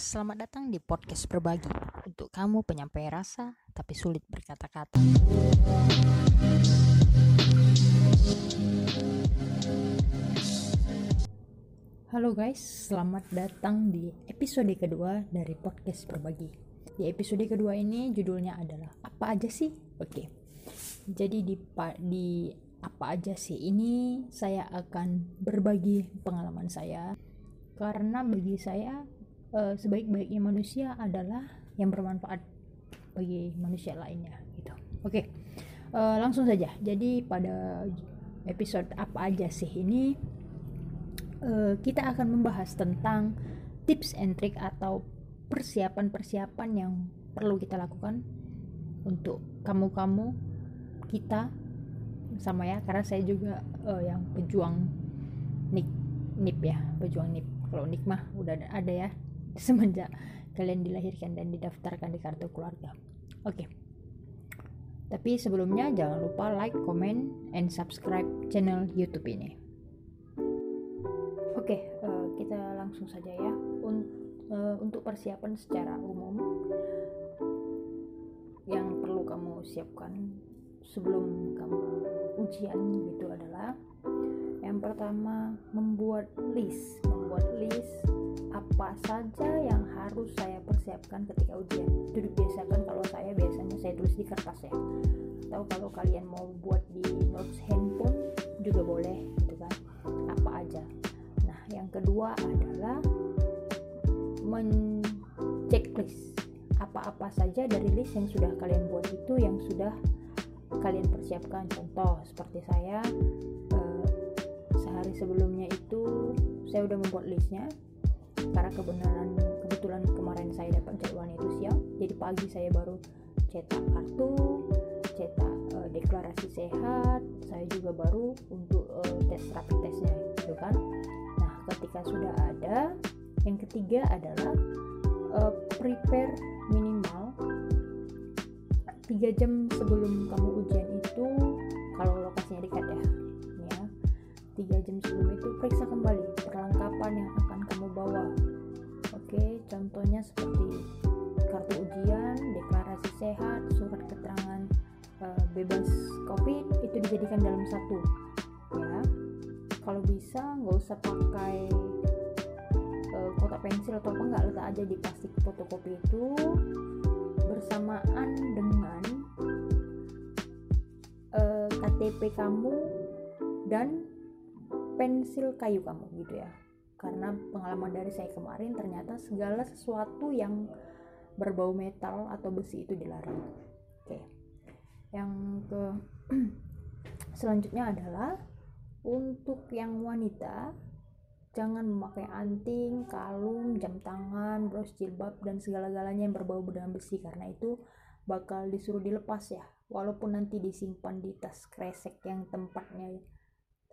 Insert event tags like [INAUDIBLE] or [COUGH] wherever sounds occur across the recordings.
Selamat datang di podcast berbagi untuk kamu penyampai rasa tapi sulit berkata-kata. Halo guys, selamat datang di episode kedua dari podcast berbagi. Di episode kedua ini judulnya adalah apa aja sih? Oke. Jadi di di apa aja sih ini saya akan berbagi pengalaman saya karena bagi saya uh, sebaik-baiknya manusia adalah yang bermanfaat bagi manusia lainnya gitu. Oke okay. uh, eh, langsung saja. Jadi pada episode apa aja sih ini? Uh, kita akan membahas tentang tips and trick atau persiapan-persiapan yang perlu kita lakukan untuk kamu-kamu kita sama ya. Karena saya juga uh, yang pejuang nik nip ya pejuang nip. Kalau nik mah udah ada ya [LAUGHS] semenjak kalian dilahirkan dan didaftarkan di kartu keluarga. Oke. Okay. Tapi sebelumnya jangan lupa like, comment, and subscribe channel YouTube ini. Oke, okay, uh, eh, kita langsung saja ya. Un uh, untuk persiapan secara umum yang perlu kamu siapkan sebelum kamu ujian itu adalah yang pertama membuat list, membuat list apa saja yang harus saya persiapkan ketika ujian. Itu dibiasakan kalau saya biasanya saya tulis di kertas ya. Atau kalau kalian mau buat di notes handphone juga boleh gitu kan. Apa aja. Nah yang kedua adalah menceklis apa-apa saja dari list yang sudah kalian buat itu yang sudah kalian persiapkan. Contoh seperti saya sehari sebelumnya itu saya udah membuat listnya karena kebenaran kebetulan kemarin saya dapat jadwalnya itu siang jadi pagi saya baru cetak kartu cetak uh, deklarasi sehat. Saya juga baru untuk uh, tes rapid testnya gitu kan. Nah ketika sudah ada yang ketiga adalah uh, prepare minimal tiga jam sebelum kamu ujian itu kalau lokasinya dekat ya tiga jam sebelum itu periksa kembali perlengkapan yang akan kamu bawa. Oke contohnya seperti kartu ujian deklarasi sehat surat keterangan uh, bebas covid itu dijadikan dalam satu. Ya kalau bisa nggak usah pakai uh, kotak pensil atau apa nggak letak aja di plastik fotokopi itu bersamaan dengan uh, eh, KTP kamu dan pensil kayu kamu gitu ya. Karena pengalaman dari saya kemarin ternyata segala sesuatu yang berbau metal atau besi itu dilarang oke. Yang ke [CLEARS THROAT] selanjutnya adalah untuk yang wanita jangan memakai anting, kalung, jam tangan, bros jilbab dan segala-galanya yang berbau dengan besi. Karena itu bakal disuruh dilepas ya. Walaupun nanti disimpan di tas kresek yang tempatnya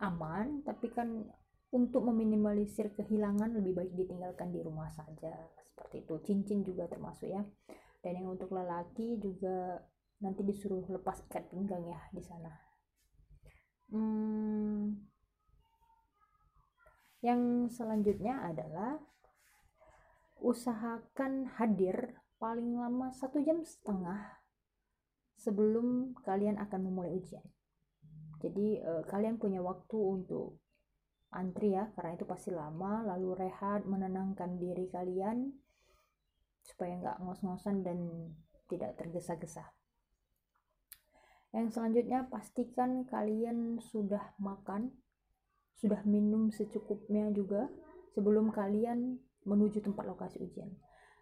aman tapi kan untuk meminimalisir kehilangan lebih baik ditinggalkan di rumah saja. Seperti itu. Cincin juga termasuk ya. Dan yang untuk lelaki juga nanti disuruh lepas ikat pinggang ya di sana. Hmm, yang selanjutnya adalah usahakan hadir paling lama satu jam setengah sebelum kalian akan memulai ujian jadi uh, kalian punya waktu untuk antri ya karena itu pasti lama. Lalu rehat menenangkan diri kalian supaya nggak ngos-ngosan dan tidak tergesa-gesa. Yang selanjutnya pastikan kalian sudah makan sudah minum secukupnya juga sebelum kalian menuju tempat lokasi ujian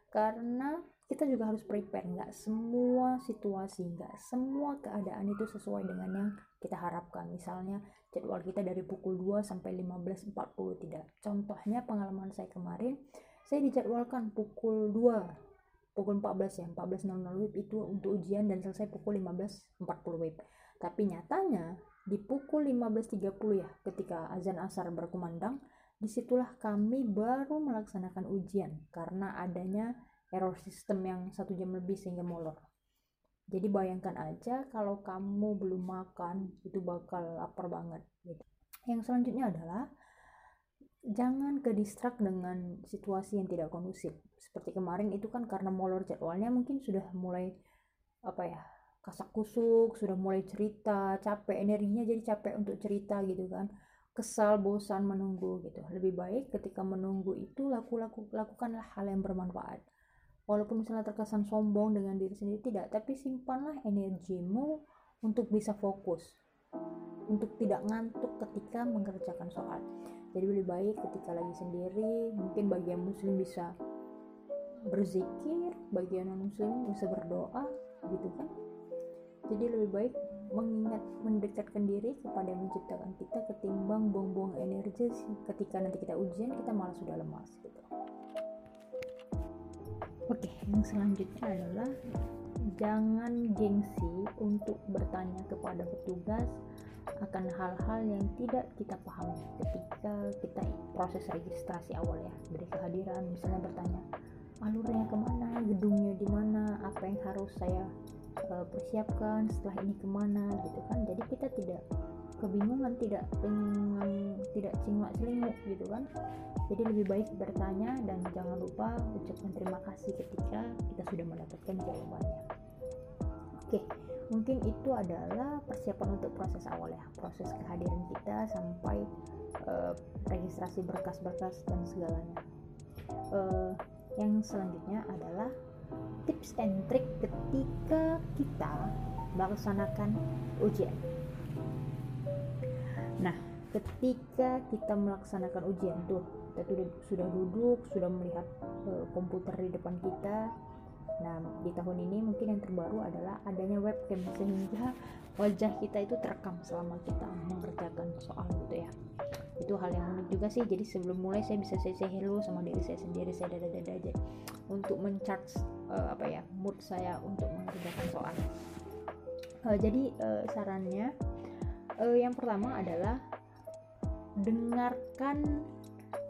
karena kita juga harus prepare nggak semua situasi nggak semua keadaan itu sesuai dengan yang kita harapkan. Misalnya jadwal kita dari pukul 2 sampai 15.40 tidak. Contohnya pengalaman saya kemarin saya dijadwalkan pukul 2 pukul 14 ya 14.00 WIB itu untuk ujian dan selesai pukul 15.40 WIB. Tapi nyatanya di pukul 15.30 ya ketika azan asar berkumandang di situlah kami baru melaksanakan ujian karena adanya error sistem yang satu jam lebih sehingga molor. Jadi bayangkan aja kalau kamu belum makan itu bakal lapar banget gitu. yang selanjutnya adalah jangan ke distract dengan situasi yang tidak kondusif. Seperti kemarin itu kan karena molor jadwalnya mungkin sudah mulai apa ya kasak kusuk sudah mulai cerita capek energinya jadi capek untuk cerita gitu kan kesal bosan menunggu gitu. Lebih baik ketika menunggu itu laku laku lakukanlah hal yang bermanfaat. Walaupun misalnya terkesan sombong dengan diri sendiri tidak. Tapi simpanlah energimu untuk bisa fokus. Untuk tidak ngantuk ketika mengerjakan soal jadi lebih baik ketika lagi sendiri mungkin bagi yang muslim bisa berzikir bagi yang non muslim bisa berdoa gitu kan jadi lebih baik mengingat mendekatkan diri kepada yang menciptakan kita ketimbang buang-buang energi ketika nanti kita ujian kita malah sudah lemas gitu. Oke yang selanjutnya adalah jangan gengsi untuk bertanya kepada petugas akan hal-hal yang tidak kita pahami ketika kita proses registrasi awal ya. Dari kehadiran misalnya bertanya alurnya ke mana? Gedungnya di mana? Apa yang harus saya uh, persiapkan setelah ini ke mana gitu kan. Jadi kita tidak kebingungan tidak dengan tidak cinglak celinguk gitu kan. Jadi lebih baik bertanya dan jangan lupa ucapkan terima kasih ketika kita sudah mendapatkan jawabannya. Oke mungkin itu adalah persiapan untuk proses awal ya. Proses kehadiran kita sampai uh, registrasi berkas-berkas dan segalanya. Uh, yang selanjutnya adalah tips and trick ketika kita melaksanakan ujian. Nah, ketika kita melaksanakan ujian tuh, kita sudah duduk, sudah melihat uh, komputer di depan kita. Nah, di tahun ini mungkin yang terbaru adalah adanya webcam sehingga wajah kita itu terekam selama kita mengerjakan soal gitu ya itu hal yang unik juga sih jadi sebelum mulai saya bisa saya say hello sama diri saya sendiri saya dada dada aja untuk mencharge uh, apa ya mood saya untuk mengerjakan soal. Uh, jadi uh, sarannya uh, yang pertama adalah dengarkan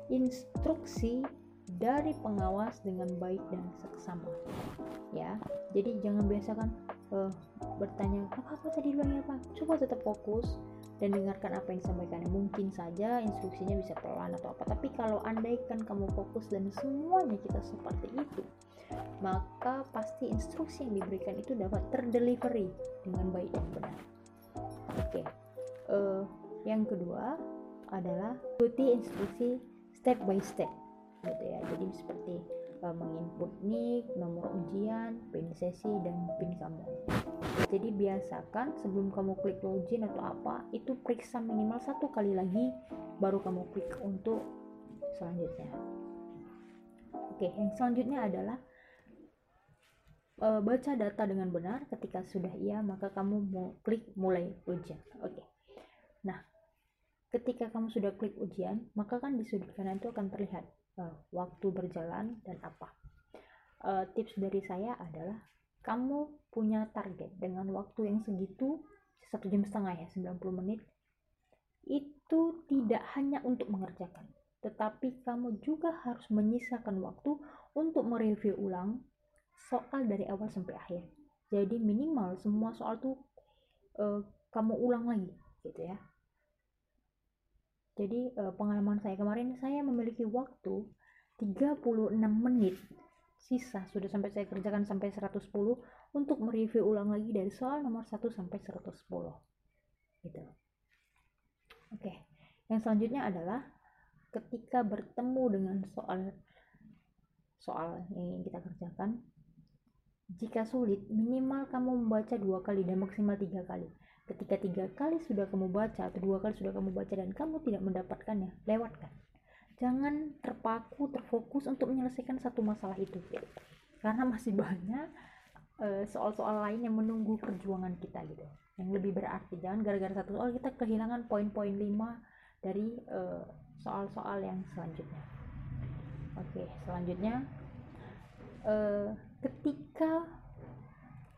instruksi dari pengawas dengan baik dan seksama ya. Jadi jangan biasakan uh, bertanya apa apa tadi bilangnya apa coba tetap fokus dan dengarkan apa yang disampaikan mungkin saja instruksinya bisa pelan atau apa tapi kalau andaikan kamu fokus dan semuanya kita seperti itu maka pasti instruksi yang diberikan itu dapat terdelivery dengan baik dan benar oke okay. uh, eh, yang kedua adalah ikuti instruksi step by step gitu ya jadi seperti uh, menginput nick, nomor ujian, pin sesi dan pin kamu. Jadi biasakan sebelum kamu klik login atau apa itu periksa minimal satu kali lagi baru kamu klik untuk selanjutnya. Oke, yang selanjutnya adalah uh, baca data dengan benar. Ketika sudah iya, maka kamu mau klik mulai ujian. Oke. Nah, ketika kamu sudah klik ujian, maka kan di sudut kanan itu akan terlihat uh, waktu berjalan dan apa. Uh, tips dari saya adalah kamu punya target dengan waktu yang segitu satu jam setengah ya 90 menit itu tidak hanya untuk mengerjakan tetapi kamu juga harus menyisakan waktu untuk mereview ulang soal dari awal sampai akhir. Jadi minimal semua soal tuh uh, kamu ulang lagi gitu ya jadi uh, pengalaman saya kemarin saya memiliki waktu 36 menit. Sisa sudah sampai saya kerjakan sampai 110 untuk mereview ulang lagi dari soal nomor 1 sampai 110 gitu. Oke yang selanjutnya adalah ketika bertemu dengan soal soal yang ingin kita kerjakan jika sulit minimal kamu membaca dua kali dan maksimal tiga kali Ketika tiga kali sudah kamu baca atau dua kali sudah kamu baca dan kamu tidak mendapatkannya, lewatkan. Jangan terpaku, terfokus untuk menyelesaikan satu masalah itu. Karena masih banyak eh, soal-soal uh, lain yang menunggu perjuangan kita gitu. Yang lebih berarti. Jangan gara-gara satu soal kita kehilangan poin-poin lima dari eh, soal-soal uh, yang selanjutnya. Oke, selanjutnya uh, ketika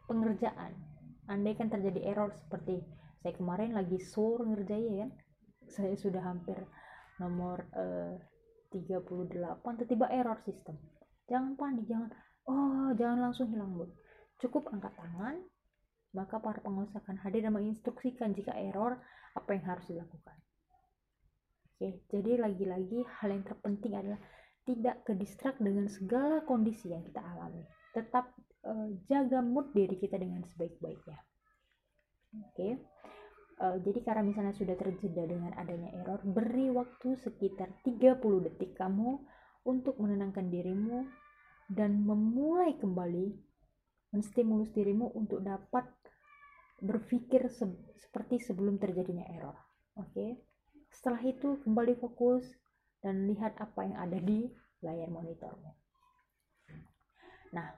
pengerjaan andai kan terjadi error seperti saya kemarin lagi sur ngerjain kan? Saya sudah hampir nomor uh, 38 tiba-tiba error sistem. Jangan panik jangan oh jangan langsung hilang mood cukup angkat tangan maka para pengusaha akan hadir dan menginstruksikan jika error apa yang harus dilakukan. Oke, jadi lagi-lagi hal yang terpenting adalah tidak kedistrak dengan segala kondisi yang kita alami. Tetap uh, jaga mood diri kita dengan sebaik-baiknya. Oke. Uh, jadi karena misalnya sudah terjeda dengan adanya error, beri waktu sekitar 30 detik kamu untuk menenangkan dirimu dan memulai kembali menstimulus dirimu untuk dapat berpikir se seperti sebelum terjadinya error. Oke. Okay? Setelah itu kembali fokus dan lihat apa yang ada di layar monitormu. Nah,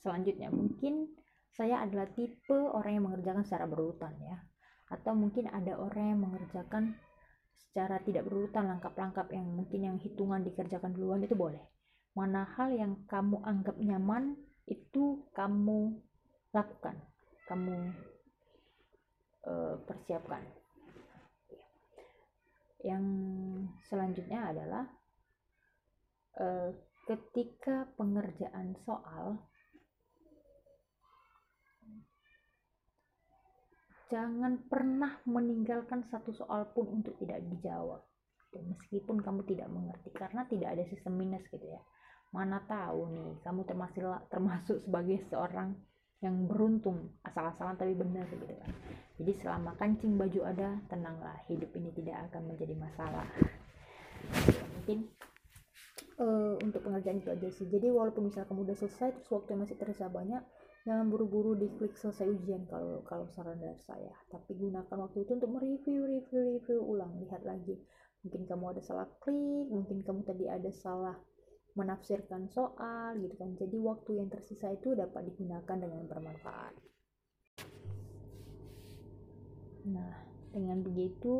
selanjutnya mungkin saya adalah tipe orang yang mengerjakan secara berurutan ya. Atau mungkin ada orang yang mengerjakan secara tidak berurutan langkah-langkah yang mungkin yang hitungan dikerjakan duluan itu boleh. Mana hal yang kamu anggap nyaman itu kamu lakukan, kamu uh, persiapkan yang selanjutnya adalah uh, ketika pengerjaan soal jangan pernah meninggalkan satu soal pun untuk tidak dijawab. Dan meskipun kamu tidak mengerti karena tidak ada sistem minus gitu ya. Mana tahu nih kamu termasuk termasuk sebagai seorang yang beruntung asal-asalan tapi benar gitu kan. Jadi selama kancing baju ada tenanglah hidup ini tidak akan menjadi masalah. Ya, mungkin uh, untuk pengerjaan itu aja sih. Jadi walaupun misal kamu udah selesai terus waktu masih terasa banyak jangan buru-buru di klik selesai ujian kalau kalau saran dari saya. Tapi gunakan waktu itu untuk mereview review review ulang. Lihat lagi. Mungkin kamu ada salah klik mungkin kamu tadi ada salah menafsirkan soal gitu kan. Jadi waktu yang tersisa itu dapat digunakan dengan bermanfaat. Nah, dengan begitu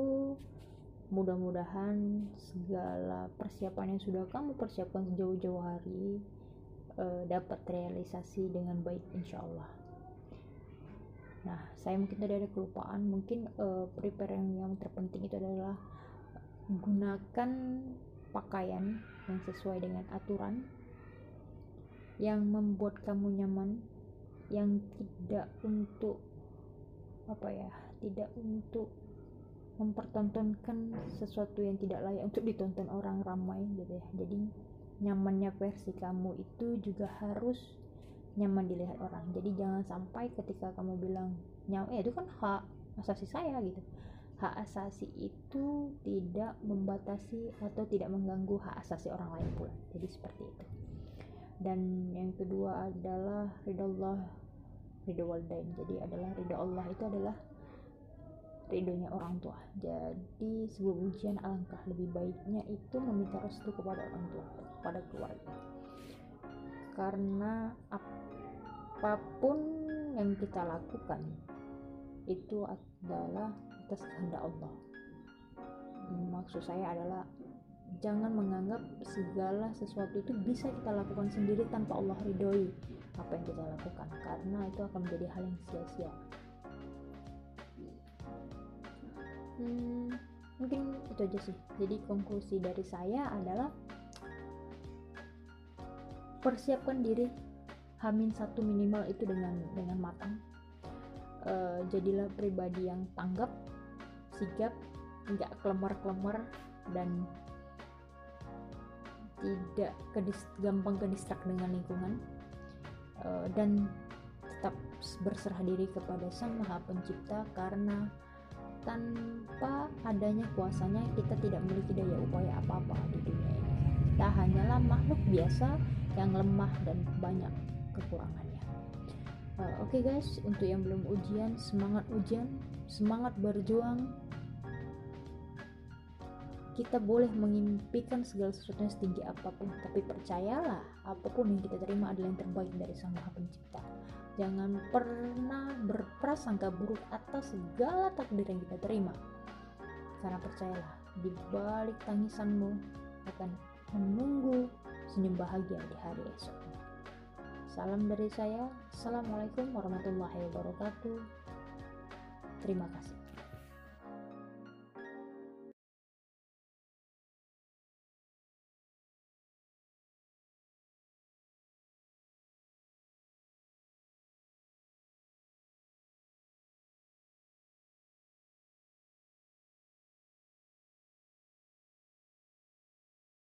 mudah-mudahan segala persiapan yang sudah kamu persiapkan sejauh-jauh hari uh, dapat realisasi dengan baik insya Allah. Nah, saya mungkin tadi ada kelupaan, mungkin uh, prepare yang, yang terpenting itu adalah gunakan pakaian yang sesuai dengan aturan yang membuat kamu nyaman yang tidak untuk apa ya tidak untuk mempertontonkan sesuatu yang tidak layak untuk ditonton orang ramai gitu ya jadi nyamannya versi kamu itu juga harus nyaman dilihat orang. Jadi jangan sampai ketika kamu bilang nyaman eh itu kan hak asasi saya gitu. Hak asasi itu tidak membatasi atau tidak mengganggu hak asasi orang lain pula. Jadi seperti itu. Dan yang kedua adalah ridho Allah ridho waldain jadi adalah ridho Allah itu adalah ridhonya orang tua. Jadi sebelum ujian alangkah lebih baiknya itu meminta restu kepada orang tua kepada keluarga. Karena apa pun yang kita lakukan itu adalah atas kehendak Allah. Maksud saya adalah jangan menganggap segala sesuatu itu bisa kita lakukan sendiri tanpa Allah ridhoi apa yang kita lakukan karena itu akan menjadi hal yang sia-sia. Hmm, mungkin itu aja sih. Jadi konklusi dari saya adalah persiapkan diri. Hamin satu minimal itu dengan dengan matang. Uh, jadilah pribadi yang tanggap sigap nggak kelemar-kelemar dan tidak kedis, gampang kedistrak dengan lingkungan. Uh, dan tetap berserah diri kepada sang maha pencipta karena tanpa adanya kuasanya kita tidak memiliki daya upaya apa-apa di dunia ini. Kita hanyalah makhluk biasa yang lemah dan banyak kekurangannya. Uh, oke okay guys untuk yang belum ujian semangat ujian semangat berjuang. Kita boleh mengimpikan segala sesuatu yang setinggi apa pun tapi percayalah apa pun yang kita terima adalah yang terbaik dari sang maha pencipta. Jangan pernah berprasangka buruk atas segala takdir yang kita terima. Karena percayalah, di balik tangisanmu akan menunggu senyum bahagia di hari esok. Salam dari saya. Assalamualaikum warahmatullahi wabarakatuh. Terima kasih.